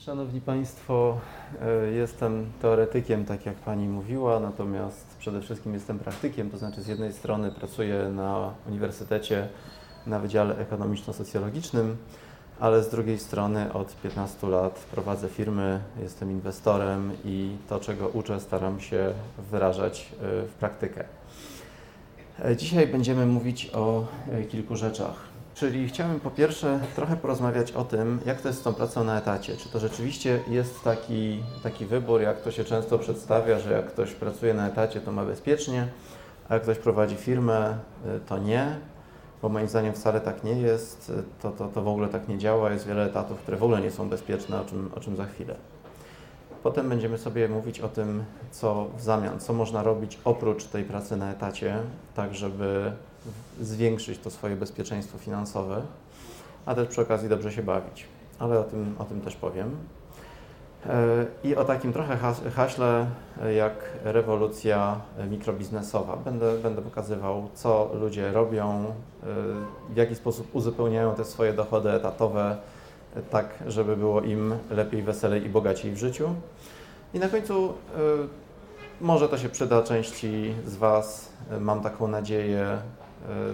Szanowni Państwo, e, jestem teoretykiem, tak jak Pani mówiła, natomiast przede wszystkim jestem praktykiem, to znaczy z jednej strony pracuję na uniwersytecie na Wydziale Ekonomiczno-Socjologicznym, ale z drugiej strony od 15 lat prowadzę firmy, jestem inwestorem i to, czego uczę, staram się wyrażać e, w praktykę. E, dzisiaj będziemy mówić o kilku rzeczach. Czyli chciałem po pierwsze trochę porozmawiać o tym, jak to jest z tą pracą na etacie. Czy to rzeczywiście jest taki, taki wybór, jak to się często przedstawia, że jak ktoś pracuje na etacie, to ma bezpiecznie, a jak ktoś prowadzi firmę, y, to nie, bo moim zdaniem wcale tak nie jest. To, to, to w ogóle tak nie działa. Jest wiele etatów, które w ogóle nie są bezpieczne, o czym, o czym za chwilę. Potem będziemy sobie mówić o tym, co w zamian, co można robić oprócz tej pracy na etacie, tak żeby zwiększyć to swoje bezpieczeństwo finansowe, a też przy okazji dobrze się bawić. Ale o tym, o tym też powiem. E, I o takim trochę haśle jak rewolucja mikrobiznesowa. Będę, będę pokazywał, co ludzie robią, e, w jaki sposób uzupełniają te swoje dochody etatowe, e, tak żeby było im lepiej, weselej i bogaciej w życiu. I na końcu może to się przyda części z Was, mam taką nadzieję, E,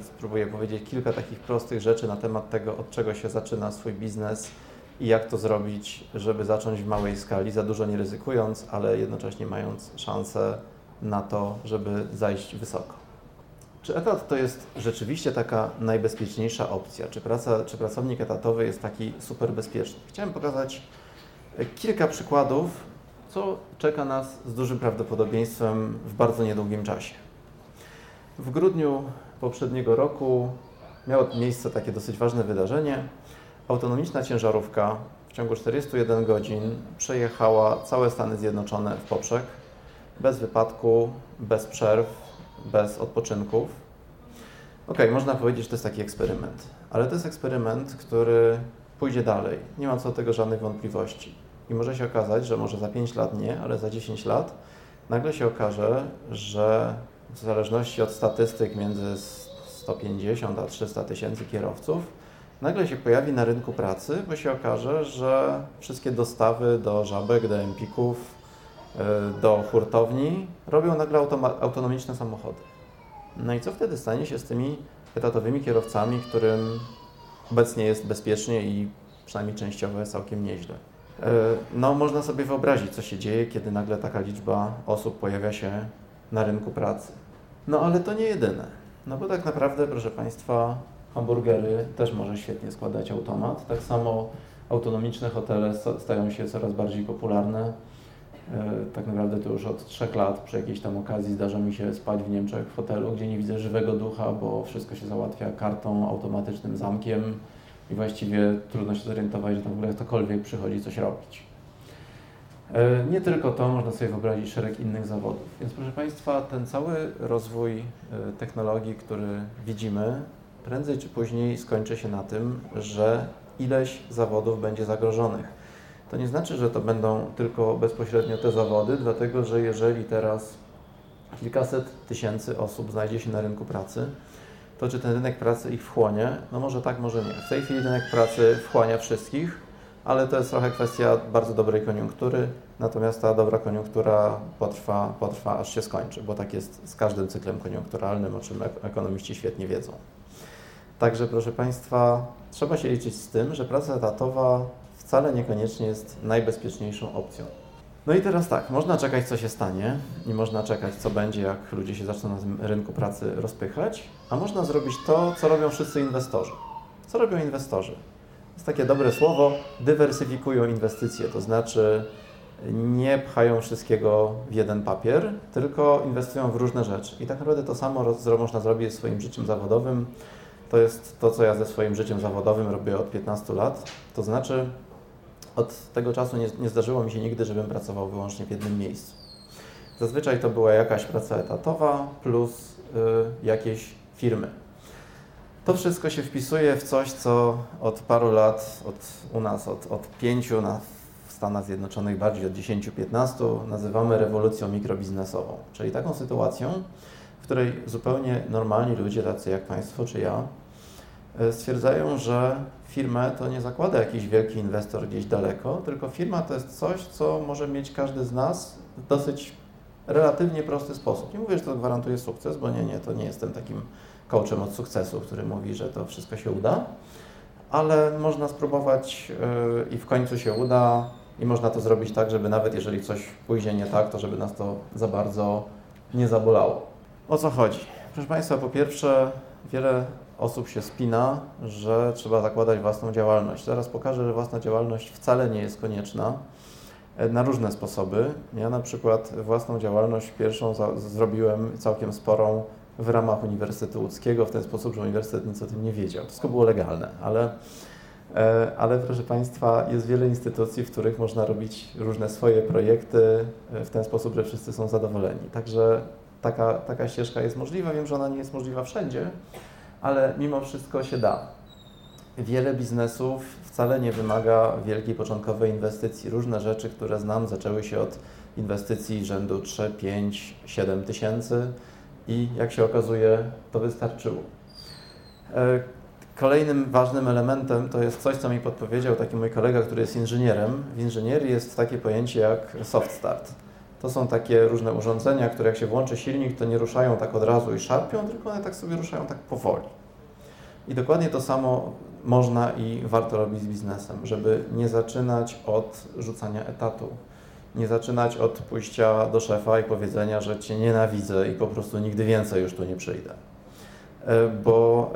spróbuję powiedzieć kilka takich prostych rzeczy na temat tego, od czego się zaczyna swój biznes i jak to zrobić, żeby zacząć w małej skali, za dużo nie ryzykując, ale jednocześnie mając szansę na to, żeby zajść wysoko. Czy etat to jest rzeczywiście taka najbezpieczniejsza opcja? Czy, praca, czy pracownik etatowy jest taki super bezpieczny? Chciałem pokazać kilka przykładów, co czeka nas z dużym prawdopodobieństwem w bardzo niedługim czasie. W grudniu poprzedniego roku miało miejsce takie dosyć ważne wydarzenie. Autonomiczna ciężarówka w ciągu 41 godzin przejechała całe Stany Zjednoczone w poprzek, bez wypadku, bez przerw, bez odpoczynków. Ok, można powiedzieć, że to jest taki eksperyment, ale to jest eksperyment, który pójdzie dalej. Nie ma co do tego żadnych wątpliwości. I może się okazać, że może za 5 lat nie, ale za 10 lat nagle się okaże, że w zależności od statystyk między 150 a 300 tysięcy kierowców, nagle się pojawi na rynku pracy, bo się okaże, że wszystkie dostawy do żabek, do empików, y, do hurtowni robią nagle autonomiczne samochody. No i co wtedy stanie się z tymi etatowymi kierowcami, którym obecnie jest bezpiecznie i przynajmniej częściowo jest całkiem nieźle? Y, no, można sobie wyobrazić, co się dzieje, kiedy nagle taka liczba osób pojawia się na rynku pracy. No ale to nie jedyne. No bo tak naprawdę, proszę Państwa, hamburgery też może świetnie składać automat. Tak samo autonomiczne hotele stają się coraz bardziej popularne. E, tak naprawdę to już od trzech lat przy jakiejś tam okazji zdarza mi się spać w Niemczech w hotelu, gdzie nie widzę żywego ducha, bo wszystko się załatwia kartą, automatycznym zamkiem i właściwie trudno się zorientować, że tam w ogóle ktokolwiek przychodzi coś robić. E, nie tylko to, można sobie wyobrazić szereg innych zawodów. Więc proszę Państwa, ten cały rozwój e, technologii, który widzimy, prędzej czy później skończy się na tym, że ileś zawodów będzie zagrożonych. To nie znaczy, że to będą tylko bezpośrednio te zawody, dlatego że jeżeli teraz kilkaset tysięcy osób znajdzie się na rynku pracy, to czy ten rynek pracy ich wchłonie? No może tak, może nie. W tej chwili rynek pracy wchłania wszystkich, ale to jest trochę kwestia bardzo dobrej koniunktury, natomiast ta dobra koniunktura potrwa, potrwa aż się skończy, bo tak jest z każdym cyklem koniunkturalnym, o czym ekonomiści świetnie wiedzą. Także proszę Państwa, trzeba się liczyć z tym, że praca etatowa wcale niekoniecznie jest najbezpieczniejszą opcją. No i teraz tak, można czekać, co się stanie, i można czekać, co będzie, jak ludzie się zaczną na tym rynku pracy rozpychać, a można zrobić to, co robią wszyscy inwestorzy. Co robią inwestorzy? Jest takie dobre słowo, dywersyfikują inwestycje, to znaczy nie pchają wszystkiego w jeden papier, tylko inwestują w różne rzeczy. I tak naprawdę to samo można zrobić ze swoim życiem zawodowym. To jest to, co ja ze swoim życiem zawodowym robię od 15 lat. To znaczy, od tego czasu nie, nie zdarzyło mi się nigdy, żebym pracował wyłącznie w jednym miejscu. Zazwyczaj to była jakaś praca etatowa plus y, jakieś firmy. To wszystko się wpisuje w coś, co od paru lat, od, u nas od, od pięciu, na, w Stanach Zjednoczonych bardziej od 10-15, nazywamy rewolucją mikrobiznesową. Czyli taką sytuacją, w której zupełnie normalni ludzie, tacy jak Państwo czy ja, e, stwierdzają, że firmę to nie zakłada jakiś wielki inwestor gdzieś daleko, tylko firma to jest coś, co może mieć każdy z nas w dosyć relatywnie prosty sposób. Nie mówię, że to gwarantuje sukces, bo nie, nie, to nie jestem takim coachem od sukcesu, który mówi, że to wszystko się uda, ale można spróbować yy, i w końcu się uda i można to zrobić tak, żeby nawet jeżeli coś pójdzie nie tak, to żeby nas to za bardzo nie zabolało. O co chodzi? Proszę Państwa, po pierwsze, wiele osób się spina, że trzeba zakładać własną działalność. Zaraz pokażę, że własna działalność wcale nie jest konieczna e, na różne sposoby. Ja na przykład własną działalność pierwszą zrobiłem całkiem sporą w ramach Uniwersytetu Łódzkiego w ten sposób, że uniwersytet nic o tym nie wiedział. Wszystko było legalne, ale, e, ale proszę Państwa, jest wiele instytucji, w których można robić różne swoje projekty e, w ten sposób, że wszyscy są zadowoleni. Także taka, taka ścieżka jest możliwa. Wiem, że ona nie jest możliwa wszędzie, ale mimo wszystko się da. Wiele biznesów wcale nie wymaga wielkiej początkowej inwestycji. Różne rzeczy, które znam, zaczęły się od inwestycji rzędu 3, 5, 7 tysięcy i jak się okazuje, to wystarczyło. E, kolejnym ważnym elementem to jest coś, co mi podpowiedział taki mój kolega, który jest inżynierem. W inżynierii jest takie pojęcie jak soft start. To są takie różne urządzenia, które jak się włączy silnik, to nie ruszają tak od razu i szarpią, tylko one tak sobie ruszają tak powoli. I dokładnie to samo można i warto robić z biznesem, żeby nie zaczynać od rzucania etatu, nie zaczynać od pójścia do szefa i powiedzenia, że cię nienawidzę i po prostu nigdy więcej już tu nie przyjdę. E, bo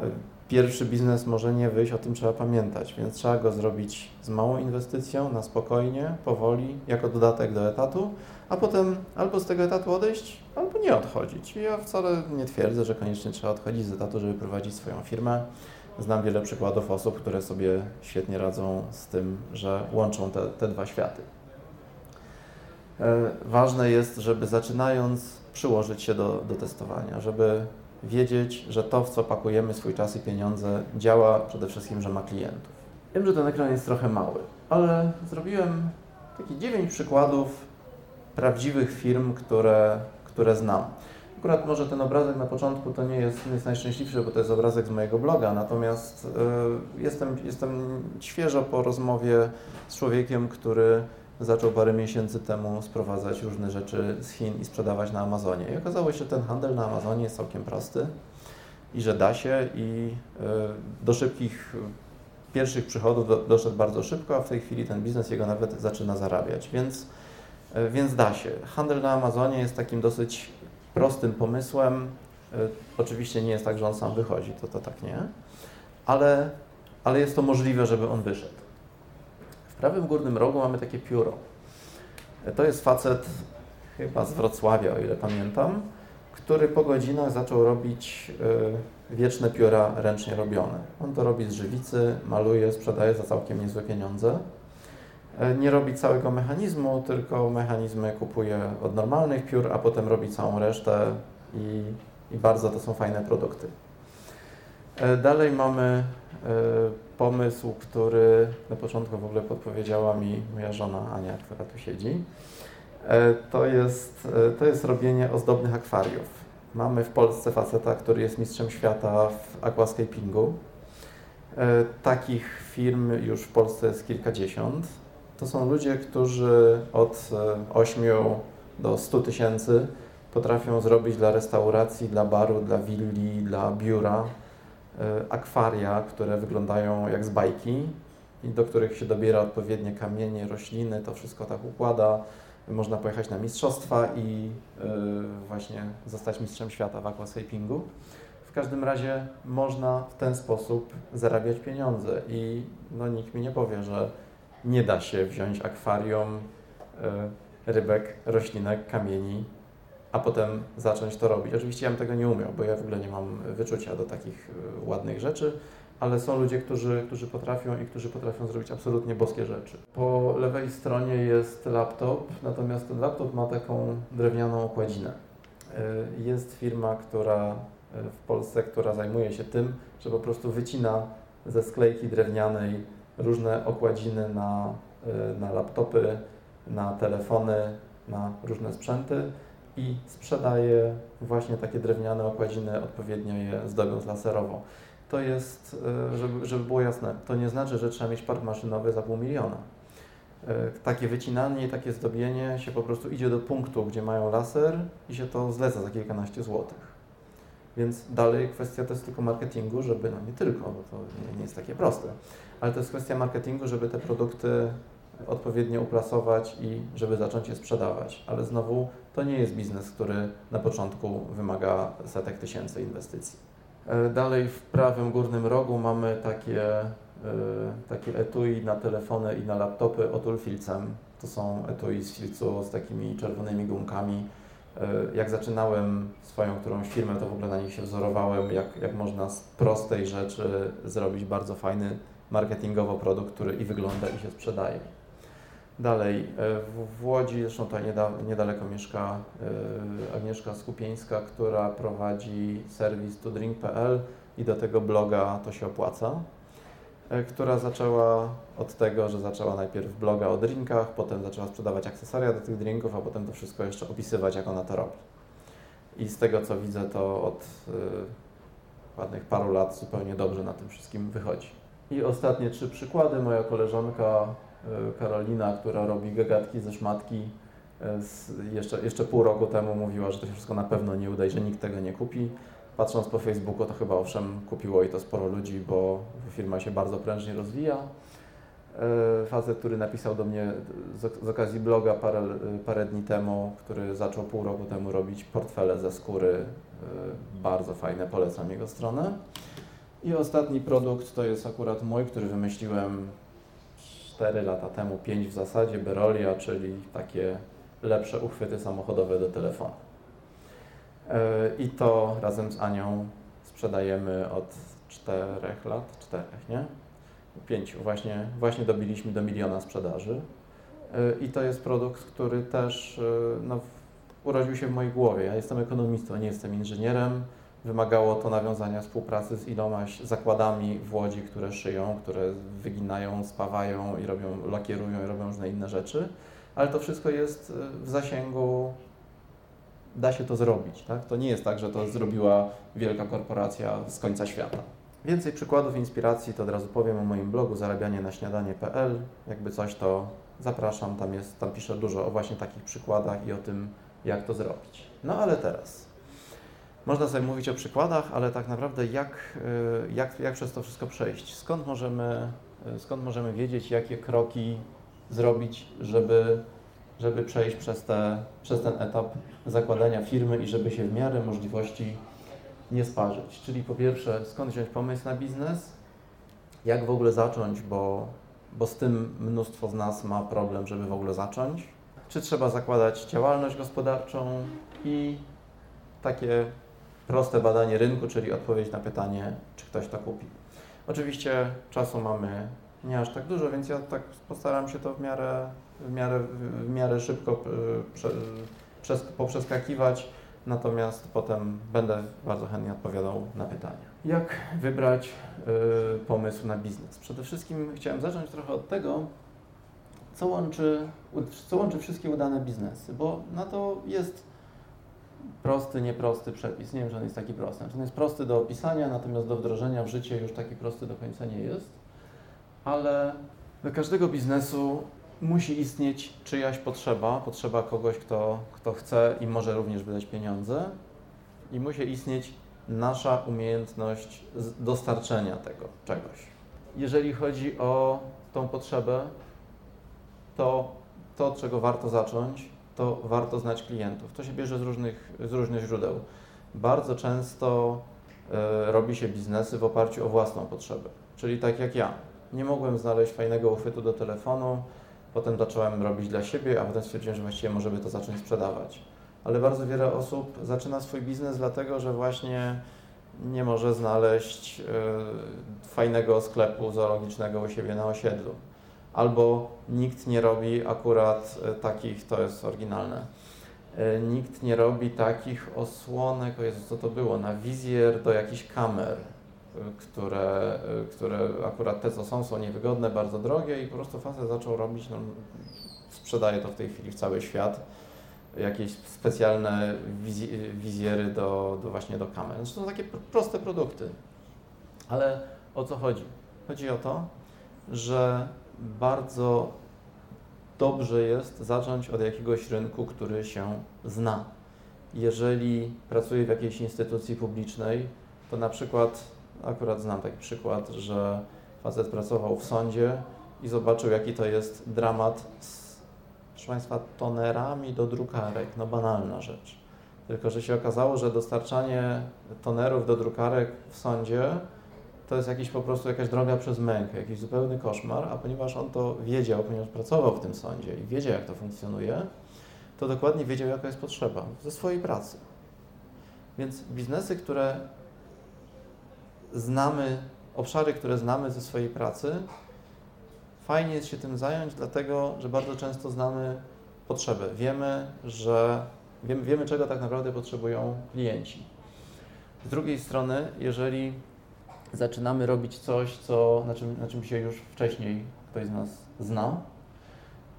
pierwszy biznes może nie wyjść, o tym trzeba pamiętać, więc trzeba go zrobić z małą inwestycją, na spokojnie, powoli, jako dodatek do etatu, a potem albo z tego etatu odejść, albo nie odchodzić. I ja wcale nie twierdzę, że koniecznie trzeba odchodzić z etatu, żeby prowadzić swoją firmę. Znam wiele przykładów osób, które sobie świetnie radzą z tym, że łączą te, te dwa światy. E, ważne jest, żeby zaczynając przyłożyć się do, do testowania, żeby wiedzieć, że to, w co pakujemy swój czas i pieniądze, działa przede wszystkim, że ma klientów. Wiem, że ten ekran jest trochę mały, ale zrobiłem taki dziewięć przykładów prawdziwych firm, które, które znam. Akurat może ten obrazek na początku to nie jest, nie jest najszczęśliwszy, bo to jest obrazek z mojego bloga, natomiast y, jestem, jestem świeżo po rozmowie z człowiekiem, który zaczął parę miesięcy temu sprowadzać różne rzeczy z Chin i sprzedawać na Amazonie. I okazało się, że ten handel na Amazonie jest całkiem prosty i że da się i y, do szybkich pierwszych przychodów doszedł bardzo szybko, a w tej chwili ten biznes jego nawet zaczyna zarabiać, więc E, więc da się. Handel na Amazonie jest takim dosyć prostym pomysłem. E, oczywiście nie jest tak, że on sam wychodzi, to, to tak nie, ale, ale jest to możliwe, żeby on wyszedł. W prawym górnym rogu mamy takie pióro. To jest facet chyba z Wrocławia, o ile pamiętam, który po godzinach zaczął robić wieczne pióra ręcznie robione. On to robi z żywicy, maluje, sprzedaje za całkiem niezłe pieniądze. E, nie robi całego mechanizmu, tylko mechanizmy kupuje od normalnych piór, a potem robi całą resztę i, i bardzo to są fajne produkty. E, dalej mamy e, pomysł, który na początku w ogóle podpowiedziała mi moja żona Ania, która tu siedzi. To jest, to jest robienie ozdobnych akwariów. Mamy w Polsce faceta, który jest mistrzem świata w aquascapingu. Takich firm już w Polsce jest kilkadziesiąt. To są ludzie, którzy od 8 e, do 100 tysięcy potrafią zrobić dla restauracji, dla baru, dla willi, dla biura e, akwaria, które wyglądają jak z bajki i do których się dobiera odpowiednie kamienie, rośliny, to wszystko tak układa. Można pojechać na mistrzostwa i e, właśnie zostać mistrzem świata w aquascapingu. W każdym razie można w ten sposób zarabiać pieniądze i no, nikt mi nie powie, że nie da się wziąć akwarium e, rybek, roślinek, kamieni, a potem zacząć to robić. Oczywiście ja bym tego nie umiał, bo ja w ogóle nie mam wyczucia do takich e, ładnych rzeczy, ale są ludzie, którzy, którzy potrafią i którzy potrafią zrobić absolutnie boskie rzeczy. Po lewej stronie jest laptop, natomiast ten laptop ma taką drewnianą okładzinę. E, jest firma, która w Polsce, która zajmuje się tym, że po prostu wycina ze sklejki drewnianej różne okładziny na, na laptopy, na telefony, na różne sprzęty i sprzedaje właśnie takie drewniane okładziny, odpowiednio je zdobiąc laserowo. to jest, e, żeby, żeby było jasne, to nie znaczy, że trzeba mieć park maszynowy za pół miliona. E, takie wycinanie, takie zdobienie się po prostu idzie do punktu, gdzie mają laser i się to zleca za kilkanaście złotych. Więc dalej kwestia to jest tylko marketingu, żeby, no nie tylko, bo to nie jest takie proste, ale to jest kwestia marketingu, żeby te produkty odpowiednio uplasować i żeby zacząć je sprzedawać. Ale znowu to nie jest biznes, który na początku wymaga setek tysięcy inwestycji. E, dalej w prawym górnym rogu mamy takie, e, takie etui na telefony i na laptopy otul filcem. To są etui z filcu z takimi czerwonymi gumkami. E, jak zaczynałem swoją którąś firmę, to w ogóle na nich się wzorowałem, jak, jak można z prostej rzeczy zrobić bardzo fajny marketingowo produkt, który i wygląda i się sprzedaje. Dalej, w, Łodzi, zresztą tutaj niedaleko mieszka Agnieszka Skupieńska, która prowadzi serwis tudrink.pl i do tego bloga to się opłaca, e, która zaczęła od tego, że zaczęła najpierw bloga o drinkach, potem zaczęła sprzedawać akcesoria do tych drinków, a potem to wszystko jeszcze opisywać, jak ona to robi. I z tego co widzę, to od ładnych paru lat zupełnie dobrze na tym wszystkim wychodzi. I ostatnie trzy przykłady. Moja koleżanka Karolina, która robi gagatki ze szmatki, y, jeszcze, jeszcze pół roku temu mówiła, że to się wszystko na pewno nie uda i że nikt tego nie kupi patrząc po Facebooku, to chyba owszem kupiło i to sporo ludzi, bo firma się bardzo prężnie rozwija. E, facet, który napisał do mnie z okazji bloga parę, parę dni temu, który zaczął pół roku temu robić portfele ze skóry, e, bardzo fajne, polecam jego stronę. I ostatni produkt to jest akurat mój, który wymyśliłem 4 lata temu, 5 w zasadzie, Berolia, czyli takie lepsze uchwyty samochodowe do telefonu. I to razem z Anią sprzedajemy od czterech lat, czterech, nie? Pięciu. Właśnie, właśnie dobiliśmy do miliona sprzedaży. I to jest produkt, który też no, urodził się w mojej głowie. Ja jestem ekonomistą, nie jestem inżynierem. Wymagało to nawiązania współpracy z ilomaś zakładami w Łodzi, które szyją, które wyginają, spawają i robią, lakierują i robią różne inne rzeczy. Ale to wszystko jest w zasięgu da się to zrobić. Tak? To nie jest tak, że to zrobiła wielka korporacja z końca świata. Więcej przykładów inspiracji to od razu powiem o moim blogu zarabianie na śniadanie.pl. Jakby coś, to zapraszam, tam, jest, tam piszę dużo o właśnie takich przykładach i o tym, jak to zrobić. No ale teraz, można sobie mówić o przykładach, ale tak naprawdę jak, y, jak, jak przez to wszystko przejść? Skąd możemy, y, skąd możemy wiedzieć, jakie kroki zrobić, żeby żeby przejść przez, te, przez ten etap zakładania firmy i żeby się w miarę możliwości nie sparzyć. Czyli po pierwsze, skąd wziąć pomysł na biznes, jak w ogóle zacząć, bo, bo z tym mnóstwo z nas ma problem, żeby w ogóle zacząć. Czy trzeba zakładać działalność gospodarczą i takie proste badanie rynku, czyli odpowiedź na pytanie, czy ktoś to kupi. Oczywiście czasu mamy nie aż tak dużo, więc ja tak postaram się to w miarę, w miarę, w miarę szybko e, prze, przez, poprzeskakiwać, natomiast potem będę bardzo chętnie odpowiadał na pytania. Jak wybrać y, pomysł na biznes? Przede wszystkim chciałem zacząć trochę od tego, co łączy, co łączy wszystkie udane biznesy, bo na to jest prosty, nieprosty przepis. Nie wiem, że on jest taki prosty. Znaczy, on jest prosty do opisania, natomiast do wdrożenia w życie już taki prosty do końca nie jest ale do każdego biznesu musi istnieć czyjaś potrzeba, potrzeba kogoś, kto, kto chce i może również wydać pieniądze i musi istnieć nasza umiejętność dostarczenia tego czegoś. Jeżeli chodzi o tą potrzebę, to to, czego warto zacząć, to warto znać klientów. To się bierze z różnych, z różnych źródeł. Bardzo często y, robi się biznesy w oparciu o własną potrzebę, czyli tak jak ja nie mogłem znaleźć fajnego uchwytu do telefonu. Potem zacząłem robić dla siebie, a potem stwierdziłem, że właściwie może by to zacząć sprzedawać. Ale bardzo wiele osób zaczyna swój biznes dlatego, że właśnie nie może znaleźć y, fajnego sklepu zoologicznego u siebie na osiedlu. Albo nikt nie robi akurat y, takich, to jest oryginalne, y, nikt nie robi takich osłonek, o Jezu, co to było, na wizjer do jakichś kamer które, które akurat te, co są, są niewygodne, bardzo drogie i po prostu facet zaczął robić, no, sprzedaje to w tej chwili w cały świat, jakieś specjalne wizjery do, do właśnie do kamer. Zresztą to są takie proste produkty. Ale o co chodzi? Chodzi o to, że bardzo dobrze jest zacząć od jakiegoś rynku, który się zna. Jeżeli pracuję w jakiejś instytucji publicznej, to na przykład, akurat znam taki przykład, że facet pracował w sądzie i zobaczył, jaki to jest dramat z, proszę Państwa, tonerami do drukarek. No banalna rzecz. Tylko, że się okazało, że dostarczanie tonerów do drukarek w sądzie to jest jakiś po prostu jakaś droga przez mękę, jakiś zupełny koszmar, a ponieważ on to wiedział, ponieważ pracował w tym sądzie i wiedział, jak to funkcjonuje, to dokładnie wiedział, jaka jest potrzeba ze swojej pracy. Więc biznesy, które znamy, obszary, które znamy ze swojej pracy, fajnie jest się tym zająć, dlatego że bardzo często znamy potrzebę. Wiemy, że wiemy, wiemy czego tak naprawdę potrzebują klienci. Z drugiej strony, jeżeli zaczynamy robić coś, co, na, czym, na czym się już wcześniej ktoś z nas zna,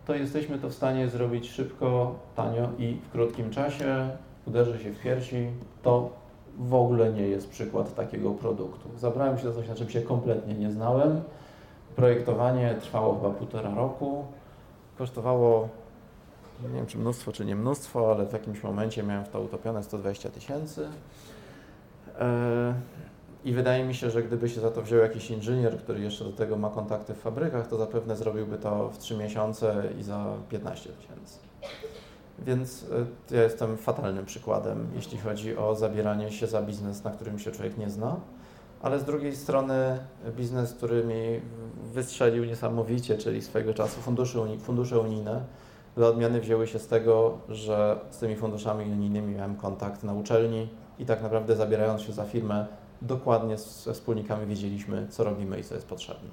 to jesteśmy to w stanie zrobić szybko, tanio i w krótkim czasie, uderzy się w piersi, to w ogóle nie jest przykład takiego produktu. Zabrałem się za coś, na czym się kompletnie nie znałem. Projektowanie trwało chyba półtora roku. Kosztowało, nie wiem czy mnóstwo, czy nie mnóstwo, ale w jakimś momencie miałem w to utopione 120 tysięcy. E, I wydaje mi się, że gdyby się za to wziął jakiś inżynier, który jeszcze do tego ma kontakty w fabrykach, to zapewne zrobiłby to w 3 miesiące i za 15 tysięcy. Więc e, ja jestem fatalnym przykładem, jeśli chodzi o zabieranie się za biznes, na którym się człowiek nie zna. Ale z drugiej strony biznes, który mi wystrzelił niesamowicie, czyli swojego czasu fundusze, fundusze unijne, dla odmiany wzięły się z tego, że z tymi funduszami unijnymi miałem kontakt na uczelni i tak naprawdę zabierając się za firmę, dokładnie ze wspólnikami wiedzieliśmy, co robimy i co jest potrzebne.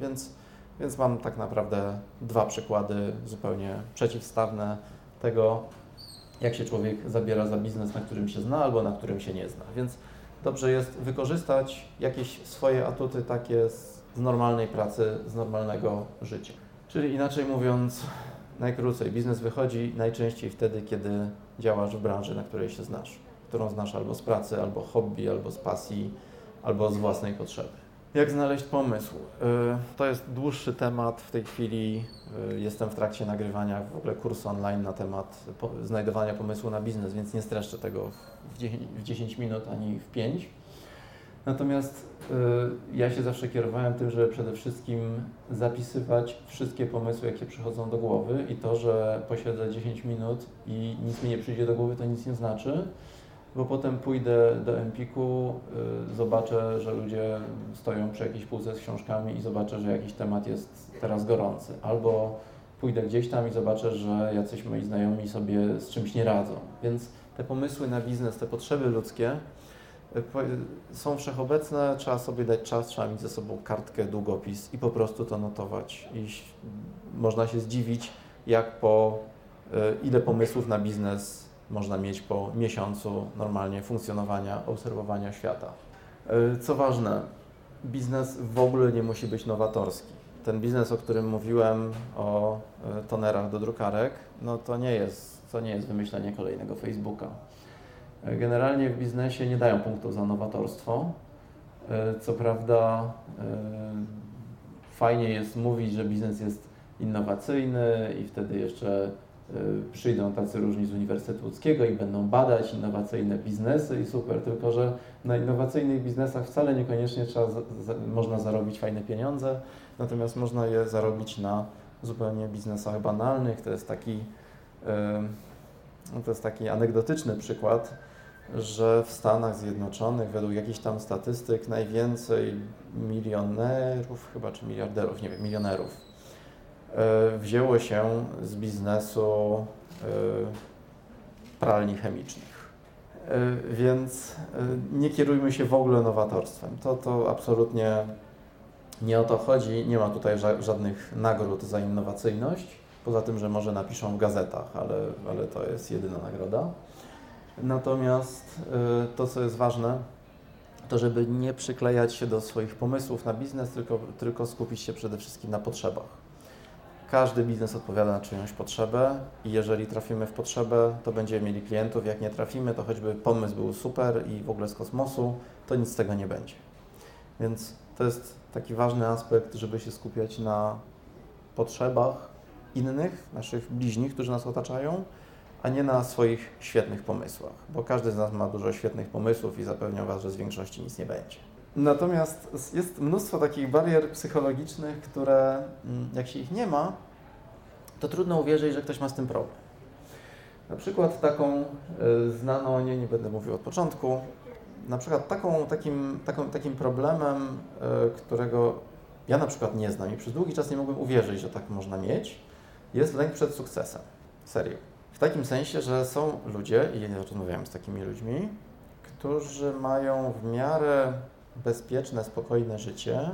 Więc, więc mam tak naprawdę dwa przykłady zupełnie przeciwstawne tego, jak się człowiek zabiera za biznes, na którym się zna albo na którym się nie zna. Więc dobrze jest wykorzystać jakieś swoje atuty takie z, z normalnej pracy, z normalnego życia. Czyli inaczej mówiąc, najkrócej, biznes wychodzi najczęściej wtedy, kiedy działasz w branży, na której się znasz, którą znasz albo z pracy, albo hobby, albo z pasji, albo z własnej potrzeby. Jak znaleźć pomysł? Y, to jest dłuższy temat. W tej chwili y, jestem w trakcie nagrywania w ogóle kursu online na temat znajdowania pomysłu na biznes, więc nie streszczę tego w 10 minut ani w 5. Natomiast y, ja się zawsze kierowałem tym, żeby przede wszystkim zapisywać wszystkie pomysły, jakie przychodzą do głowy i to, że posiedzę 10 minut i nic mi nie przyjdzie do głowy, to nic nie znaczy bo potem pójdę do Empiku, y, zobaczę, że ludzie stoją przy jakiejś półce z książkami i zobaczę, że jakiś temat jest teraz gorący. Albo pójdę gdzieś tam i zobaczę, że jacyś moi znajomi sobie z czymś nie radzą. Więc te pomysły na biznes, te potrzeby ludzkie y, są wszechobecne, trzeba sobie dać czas, trzeba mieć ze sobą kartkę, długopis i po prostu to notować. I można się zdziwić, jak po y, ile pomysłów na biznes można mieć po miesiącu normalnie funkcjonowania, obserwowania świata. E, co ważne, biznes w ogóle nie musi być nowatorski. Ten biznes, o którym mówiłem, o e, tonerach do drukarek, no to nie jest, to nie jest wymyślenie kolejnego Facebooka. E, generalnie w biznesie nie dają punktów za nowatorstwo. Co prawda, fajnie jest mówić, że biznes jest innowacyjny i wtedy jeszcze przyjdą tacy różni z Uniwersytetu Łódzkiego i będą badać innowacyjne biznesy i super, tylko że na innowacyjnych biznesach wcale niekoniecznie trzeba, można zarobić fajne pieniądze, natomiast można je zarobić na zupełnie biznesach banalnych. To jest taki, no to jest taki anegdotyczny przykład, że w Stanach Zjednoczonych według jakichś tam statystyk najwięcej milionerów, chyba czy miliarderów, nie wiem, milionerów wzięło się z biznesu e, pralni chemicznych. E, więc nie kierujmy się w ogóle nowatorstwem. To, to absolutnie nie o to chodzi. Nie ma tutaj żadnych nagród za innowacyjność, poza tym, że może napiszą w gazetach, ale, ale to jest jedyna nagroda. Natomiast to, co jest ważne, to żeby nie przyklejać się do swoich pomysłów na biznes, tylko, tylko skupić się przede wszystkim na potrzebach. Każdy biznes odpowiada na czyjąś potrzebę i jeżeli trafimy w potrzebę, to będziemy mieli klientów. Jak nie trafimy, to choćby pomysł był super i w ogóle z kosmosu, to nic z tego nie będzie. Więc to jest taki ważny aspekt, żeby się skupiać na potrzebach innych, naszych bliźnich, którzy nas otaczają, a nie na swoich świetnych pomysłach, bo każdy z nas ma dużo świetnych pomysłów i zapewniam Was, że z większości nic nie będzie. Natomiast jest mnóstwo takich barier psychologicznych, które mm, jak się ich nie ma, to trudno uwierzyć, że ktoś ma z tym problem. Na przykład taką y, znaną, nie, nie będę mówił od początku, na przykład taką, takim, taką, takim problemem, y, którego ja na przykład nie znam i przez długi czas nie mogłem uwierzyć, że tak można mieć, jest lęk przed sukcesem. Serio. W takim sensie, że są ludzie, i ja rozmawiałem z takimi ludźmi, którzy mają w miarę bezpieczne, spokojne życie,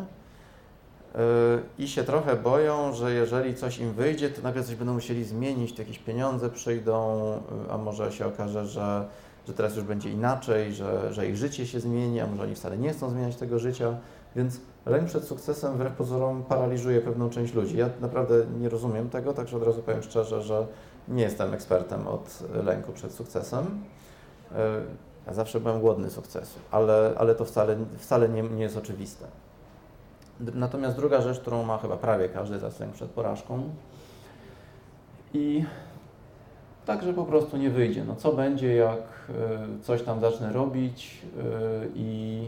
Yy, i się trochę boją, że jeżeli coś im wyjdzie, to nagle coś będą musieli zmienić, to jakieś pieniądze przyjdą, yy, a może się okaże, że, że teraz już będzie inaczej, że, że ich życie się zmieni, a może oni wcale nie chcą zmieniać tego życia. Więc lęk przed sukcesem wbrew pozorom paraliżuje pewną część ludzi. Ja naprawdę nie rozumiem tego, także od razu powiem szczerze, że nie jestem ekspertem od lęku przed sukcesem. Ja zawsze byłem głodny sukcesu, ale, ale to wcale, wcale nie, nie jest oczywiste. Natomiast druga rzecz, którą ma chyba prawie każdy, lęk przed porażką. I tak, że po prostu nie wyjdzie. No co będzie, jak y, coś tam zacznę robić y, i,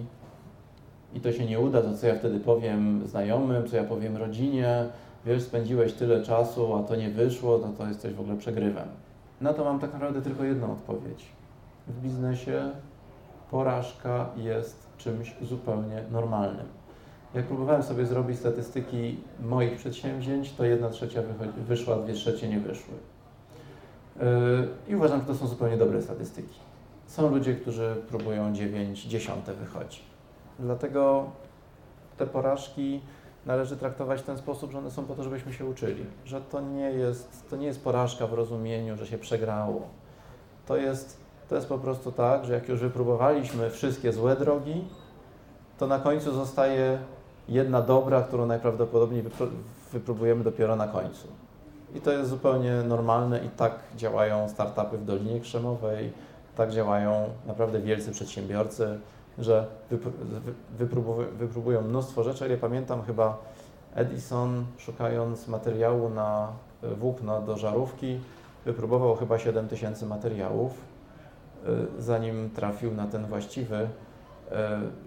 i to się nie uda, to co ja wtedy powiem znajomym, co ja powiem rodzinie, wiesz, spędziłeś tyle czasu, a to nie wyszło, to to jesteś w ogóle przegrywem. Na to mam tak naprawdę tylko jedną odpowiedź. W biznesie porażka jest czymś zupełnie normalnym. Jak próbowałem sobie zrobić statystyki moich przedsięwzięć, to jedna trzecia wyszła, dwie trzecie nie wyszły. Yy, I uważam, że to są zupełnie dobre statystyki. Są ludzie, którzy próbują 9, dziesiąte wychodzi. Dlatego te porażki należy traktować w ten sposób, że one są po to, żebyśmy się uczyli. Że to nie jest, to nie jest porażka w rozumieniu, że się przegrało. To jest, to jest po prostu tak, że jak już wypróbowaliśmy wszystkie złe drogi, to na końcu zostaje jedna dobra, którą najprawdopodobniej wypróbujemy dopiero na końcu. I to jest zupełnie normalne i tak działają startupy w Dolinie Krzemowej, tak działają naprawdę wielcy przedsiębiorcy, że wypróbują mnóstwo rzeczy. Ja pamiętam chyba Edison, szukając materiału na włókno do żarówki, wypróbował chyba 7000 materiałów, zanim trafił na ten właściwy. Y,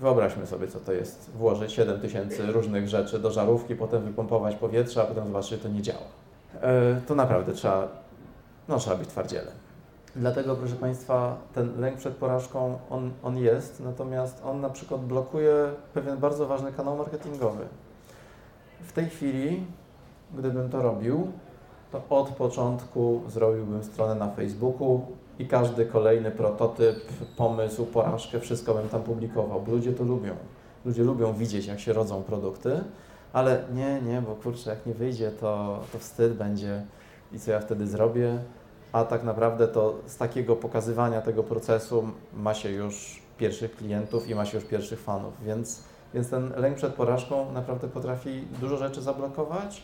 Wyobraźmy sobie, co to jest włożyć 7 tysięcy różnych rzeczy do żarówki, potem wypompować powietrze, a potem zobaczyć, że to nie działa. E, to naprawdę trzeba, no, trzeba być twardzielem. Dlatego, proszę Państwa, ten lęk przed porażką, on, on jest, natomiast on na przykład blokuje pewien bardzo ważny kanał marketingowy. W tej chwili, gdybym to robił, to od początku zrobiłbym stronę na Facebooku, i każdy kolejny prototyp, pomysł, porażkę, wszystko bym tam publikował, bo ludzie to lubią. Ludzie lubią widzieć, jak się rodzą produkty, ale nie, nie, bo kurczę, jak nie wyjdzie, to, to wstyd będzie. I co ja wtedy zrobię. A tak naprawdę to z takiego pokazywania tego procesu ma się już pierwszych klientów i ma się już pierwszych fanów, więc, więc ten lęk przed porażką naprawdę potrafi dużo rzeczy zablokować,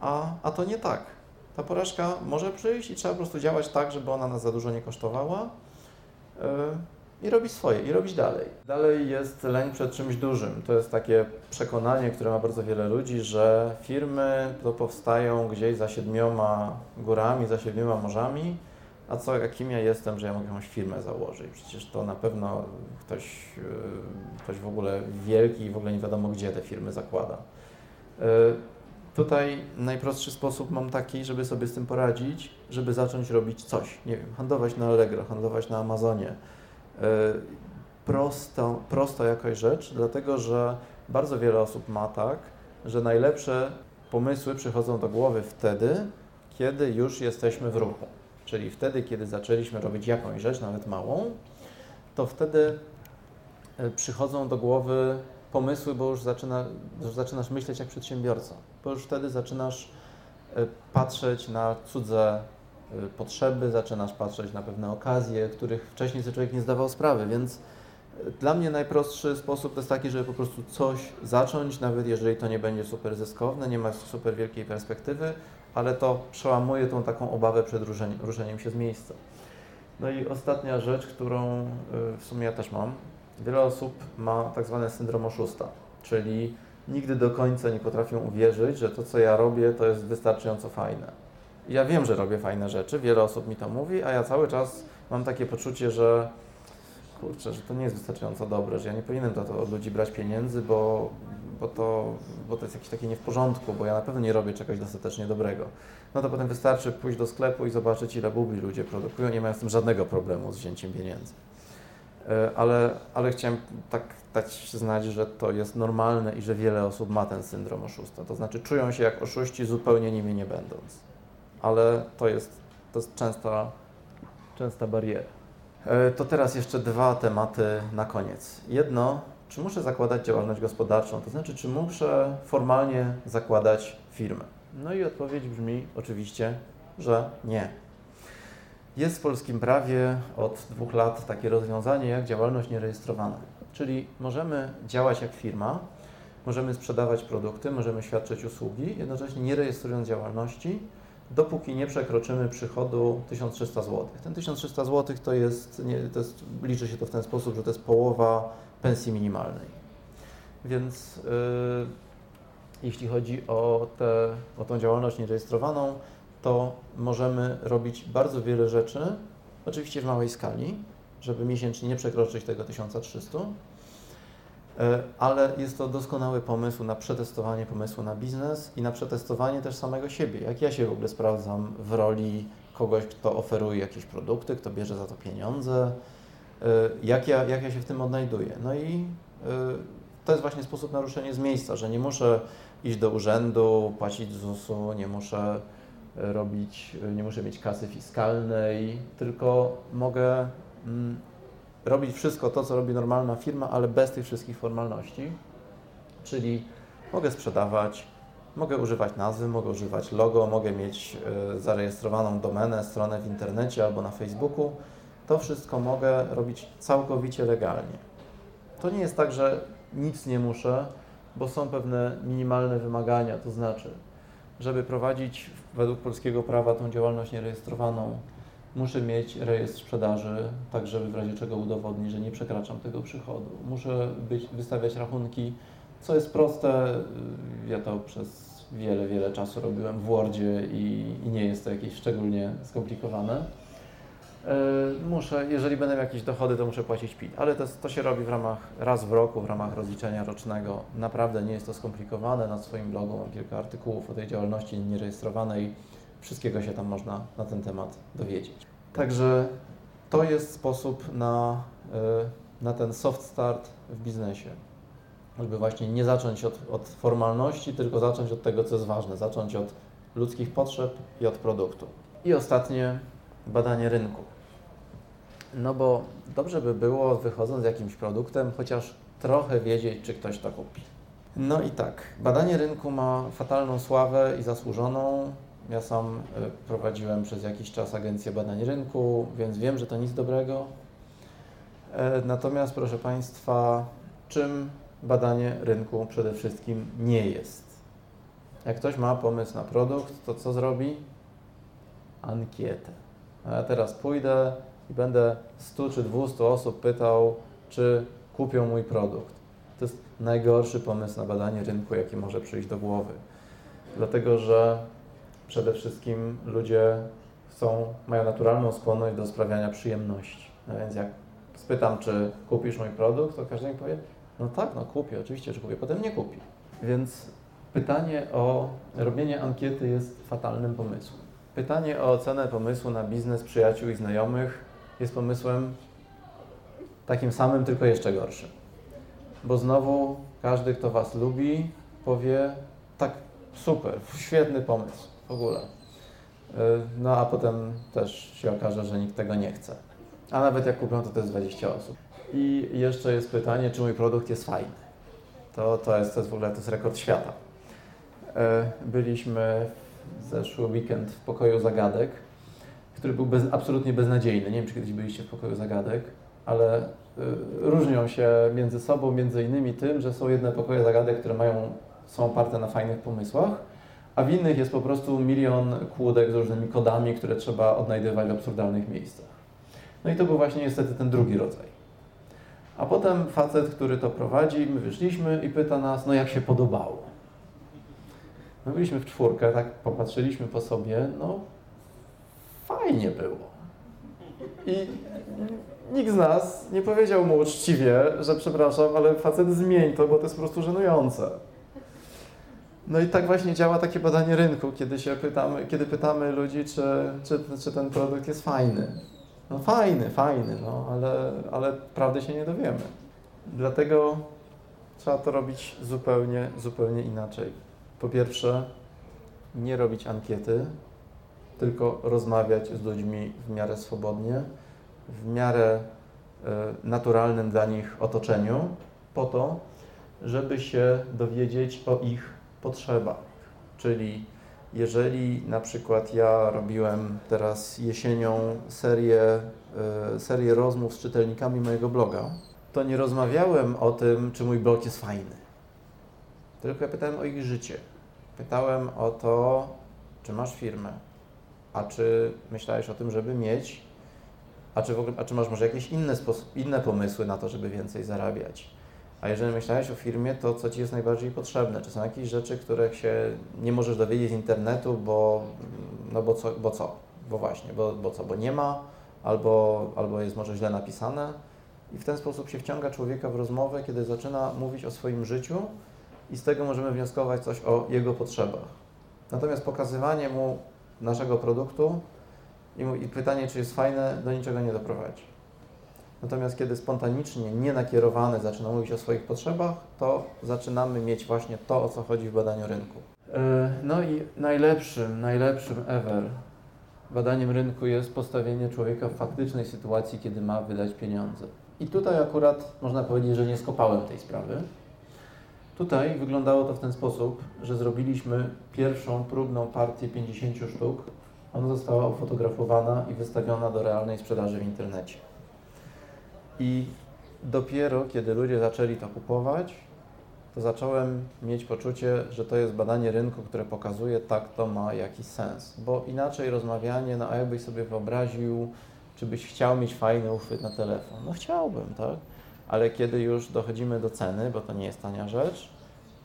a, a to nie tak ta porażka może przyjść i trzeba po prostu działać tak, żeby ona nas za dużo nie kosztowała yy, i robić swoje, i robić dalej. Dalej jest lęk przed czymś dużym. To jest takie przekonanie, które ma bardzo wiele ludzi, że firmy to powstają gdzieś za siedmioma górami, za siedmioma morzami, a co, jakim ja jestem, że ja mogę jakąś firmę założyć? Przecież to na pewno ktoś, yy, ktoś w ogóle wielki i w ogóle nie wiadomo, gdzie te firmy zakłada. Tutaj najprostszy sposób mam taki, żeby sobie z tym poradzić, żeby zacząć robić coś. Nie wiem, handlować na Allegro, handlować na Amazonie. E, prosto, prosto jakaś rzecz, dlatego że bardzo wiele osób ma tak, że najlepsze pomysły przychodzą do głowy wtedy, kiedy już jesteśmy w ruchu. Czyli wtedy, kiedy zaczęliśmy robić jakąś rzecz, nawet małą, to wtedy e, przychodzą do głowy pomysły, bo już, zaczyna, już zaczynasz myśleć jak przedsiębiorca, bo już wtedy zaczynasz e, patrzeć na cudze e, potrzeby, zaczynasz patrzeć na pewne okazje, których wcześniej sobie człowiek nie zdawał sprawy, więc e, dla mnie najprostszy sposób to jest taki, żeby po prostu coś zacząć, nawet jeżeli to nie będzie super zyskowne, nie ma super wielkiej perspektywy, ale to przełamuje tą taką obawę przed ruszeniem, ruszeniem się z miejsca. No i ostatnia rzecz, którą w sumie ja też mam, Wiele osób ma tak zwany syndrom oszusta, czyli nigdy do końca nie potrafią uwierzyć, że to, co ja robię, to jest wystarczająco fajne. Ja wiem, że robię fajne rzeczy, wiele osób mi to mówi, a ja cały czas mam takie poczucie, że kurczę, że to nie jest wystarczająco dobre, że ja nie powinienem za to od ludzi brać pieniędzy, bo, bo, to, bo to jest jakieś takie nie w porządku, bo ja na pewno nie robię czegoś dostatecznie dobrego. No to potem wystarczy pójść do sklepu i zobaczyć, ile bubli ludzie produkują, nie mają z tym żadnego problemu z wzięciem pieniędzy. E, ale, ale chciałem tak dać znać, że to jest normalne i że wiele osób ma ten syndrom oszusta. To znaczy czują się jak oszuści, zupełnie nimi nie będąc. Ale to jest, to jest częsta, częsta bariera. E, to teraz jeszcze dwa tematy na koniec. Jedno, czy muszę zakładać działalność gospodarczą, to znaczy, czy muszę formalnie zakładać firmę? No i odpowiedź brzmi oczywiście, że nie. Jest w polskim prawie od dwóch lat takie rozwiązanie jak działalność nierejestrowana. Czyli możemy działać jak firma, możemy sprzedawać produkty, możemy świadczyć usługi, jednocześnie nie rejestrując działalności, dopóki nie przekroczymy przychodu 1300 zł. Ten 1300 zł to jest, nie, to jest, liczy się to w ten sposób, że to jest połowa pensji minimalnej. Więc yy, jeśli chodzi o, te, o tą działalność nierejestrowaną, to możemy robić bardzo wiele rzeczy, oczywiście w małej skali, żeby miesięcznie nie przekroczyć tego 1300, e, ale jest to doskonały pomysł na przetestowanie pomysłu na biznes i na przetestowanie też samego siebie. Jak ja się w ogóle sprawdzam w roli kogoś, kto oferuje jakieś produkty, kto bierze za to pieniądze, e, jak ja, jak ja się w tym odnajduję. No i e, to jest właśnie sposób naruszenia z miejsca, że nie muszę iść do urzędu, płacić ZUS-u, nie muszę robić, nie muszę mieć kasy fiskalnej, tylko mogę mm, robić wszystko to, co robi normalna firma, ale bez tych wszystkich formalności. Czyli mogę sprzedawać, mogę używać nazwy, mogę używać logo, mogę mieć y, zarejestrowaną domenę, stronę w internecie albo na Facebooku. To wszystko mogę robić całkowicie legalnie. To nie jest tak, że nic nie muszę, bo są pewne minimalne wymagania, to znaczy żeby prowadzić według polskiego prawa tą działalność nierejestrowaną, muszę mieć rejestr sprzedaży, tak żeby w razie czego udowodnić, że nie przekraczam tego przychodu. Muszę być, wystawiać rachunki, co jest proste. Ja to przez wiele, wiele czasu robiłem w Wordzie i, i nie jest to jakieś szczególnie skomplikowane. E, muszę, jeżeli będę miał jakieś dochody, to muszę płacić PIT, ale to, to się robi w ramach, raz w roku, w ramach rozliczenia rocznego. Naprawdę nie jest to skomplikowane. Na swoim blogu mam kilka artykułów o tej działalności nierejestrowanej. Wszystkiego się tam można na ten temat dowiedzieć. Także to jest sposób na, e, na ten soft start w biznesie. Żeby właśnie nie zacząć od, od formalności, tylko zacząć od tego, co jest ważne. Zacząć od ludzkich potrzeb i od produktu. I ostatnie, badanie rynku. No bo dobrze by było, wychodząc z jakimś produktem, chociaż trochę wiedzieć, czy ktoś to kupi. No i tak, badanie rynku ma fatalną sławę i zasłużoną. Ja sam e, prowadziłem przez jakiś czas agencję badań rynku, więc wiem, że to nic dobrego. E, natomiast, proszę Państwa, czym badanie rynku przede wszystkim nie jest? Jak ktoś ma pomysł na produkt, to co zrobi? Ankietę. A ja teraz pójdę, i będę 100 czy 200 osób pytał, czy kupią mój produkt. To jest najgorszy pomysł na badanie rynku, jaki może przyjść do głowy. Dlatego, że przede wszystkim ludzie chcą, mają naturalną skłonność do sprawiania przyjemności. No więc jak spytam, czy kupisz mój produkt, to każdy mi powie, no tak, no kupię, oczywiście, że kupię, potem nie kupi. Więc pytanie o robienie ankiety jest fatalnym pomysłem. Pytanie o ocenę pomysłu na biznes przyjaciół i znajomych jest pomysłem takim samym, tylko jeszcze gorszym. Bo znowu każdy, kto Was lubi, powie tak, super, świetny pomysł w ogóle. Y, no a potem też się okaże, że nikt tego nie chce. A nawet jak kupią, to to jest 20 osób. I jeszcze jest pytanie, czy mój produkt jest fajny. To, to, jest, to jest w ogóle to jest rekord świata. Y, byliśmy w zeszły weekend w pokoju zagadek który był bez, absolutnie beznadziejny. Nie wiem, czy kiedyś byliście w pokoju zagadek, ale y, różnią się między sobą między innymi tym, że są jedne pokoje zagadek, które mają, są oparte na fajnych pomysłach, a w innych jest po prostu milion kłódek z różnymi kodami, które trzeba odnajdywać w absurdalnych miejscach. No i to był właśnie niestety ten drugi rodzaj. A potem facet, który to prowadzi, my wyszliśmy i pyta nas, no jak się podobało. My byliśmy w czwórkę, tak popatrzyliśmy po sobie, no fajnie było. I nikt z nas nie powiedział mu uczciwie, że przepraszam, ale facet zmień to, bo to jest po prostu żenujące. No i tak właśnie działa takie badanie rynku, kiedy się pytamy, kiedy pytamy ludzi, czy, czy, czy ten produkt jest fajny. No fajny, fajny, no, ale, ale prawdy się nie dowiemy. Dlatego trzeba to robić zupełnie, zupełnie inaczej. Po pierwsze, nie robić ankiety, tylko rozmawiać z ludźmi w miarę swobodnie, w miarę y, naturalnym dla nich otoczeniu, po to, żeby się dowiedzieć o ich potrzebach. Czyli jeżeli na przykład ja robiłem teraz jesienią serię, y, serię rozmów z czytelnikami mojego bloga, to nie rozmawiałem o tym, czy mój blog jest fajny. Tylko ja pytałem o ich życie. Pytałem o to, czy masz firmę, a czy myślałeś o tym, żeby mieć, a czy, w ogóle, a czy masz może jakieś inne, inne pomysły na to, żeby więcej zarabiać. A jeżeli myślałeś o firmie, to co Ci jest najbardziej potrzebne? Czy są jakieś rzeczy, których się nie możesz dowiedzieć z internetu, bo, no bo, co, bo co? Bo właśnie, bo, bo co? Bo nie ma, albo, albo jest może źle napisane. I w ten sposób się wciąga człowieka w rozmowę, kiedy zaczyna mówić o swoim życiu i z tego możemy wnioskować coś o jego potrzebach. Natomiast pokazywanie mu naszego produktu i, i pytanie, czy jest fajne, do niczego nie doprowadzi. Natomiast kiedy spontanicznie, nienakierowany zaczyna mówić o swoich potrzebach, to zaczynamy mieć właśnie to, o co chodzi w badaniu rynku. No i najlepszym, najlepszym ever badaniem rynku jest postawienie człowieka w faktycznej sytuacji, kiedy ma wydać pieniądze. I tutaj akurat można powiedzieć, że nie skopałem tej sprawy. Tutaj wyglądało to w ten sposób, że zrobiliśmy pierwszą próbną partię 50 sztuk. Ona została ofotografowana i wystawiona do realnej sprzedaży w internecie. I dopiero kiedy ludzie zaczęli to kupować, to zacząłem mieć poczucie, że to jest badanie rynku, które pokazuje, tak to ma jakiś sens. Bo inaczej rozmawianie, no a jakbyś sobie wyobraził, czy byś chciał mieć fajny uchwyt na telefon? No chciałbym, tak? Ale kiedy już dochodzimy do ceny, bo to nie jest tania rzecz,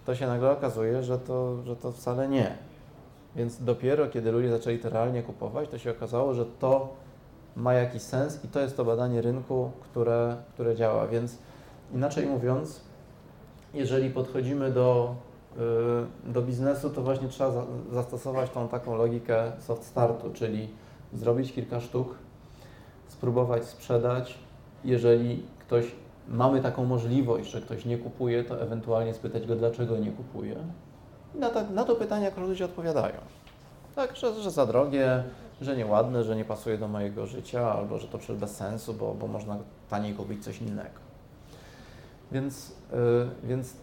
to się nagle okazuje, że to, że to wcale nie. Więc dopiero kiedy ludzie zaczęli to realnie kupować, to się okazało, że to ma jakiś sens i to jest to badanie rynku, które, które działa. Więc inaczej mówiąc, jeżeli podchodzimy do, yy, do biznesu, to właśnie trzeba za, zastosować tą taką logikę soft startu, czyli zrobić kilka sztuk, spróbować sprzedać. Jeżeli ktoś mamy taką możliwość, że ktoś nie kupuje, to ewentualnie spytać go, dlaczego nie kupuje. I na, ta, na to pytanie jak ludzie odpowiadają. Tak, że, że za drogie, że nieładne, że nie pasuje do mojego życia, albo że to przecież bez sensu, bo, bo można taniej kupić coś innego. Więc, yy, więc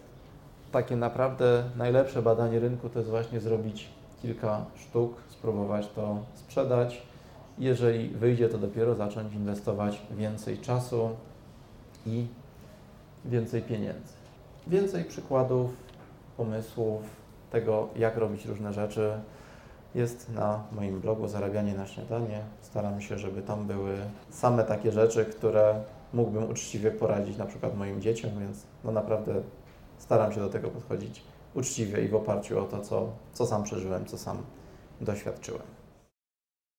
takie naprawdę najlepsze badanie rynku to jest właśnie zrobić kilka sztuk, spróbować to sprzedać. Jeżeli wyjdzie, to dopiero zacząć inwestować więcej czasu i więcej pieniędzy. Więcej przykładów, pomysłów tego, jak robić różne rzeczy jest na moim blogu Zarabianie na śniadanie. Staram się, żeby tam były same takie rzeczy, które mógłbym uczciwie poradzić na przykład moim dzieciom, więc no naprawdę staram się do tego podchodzić uczciwie i w oparciu o to, co, co sam przeżyłem, co sam doświadczyłem.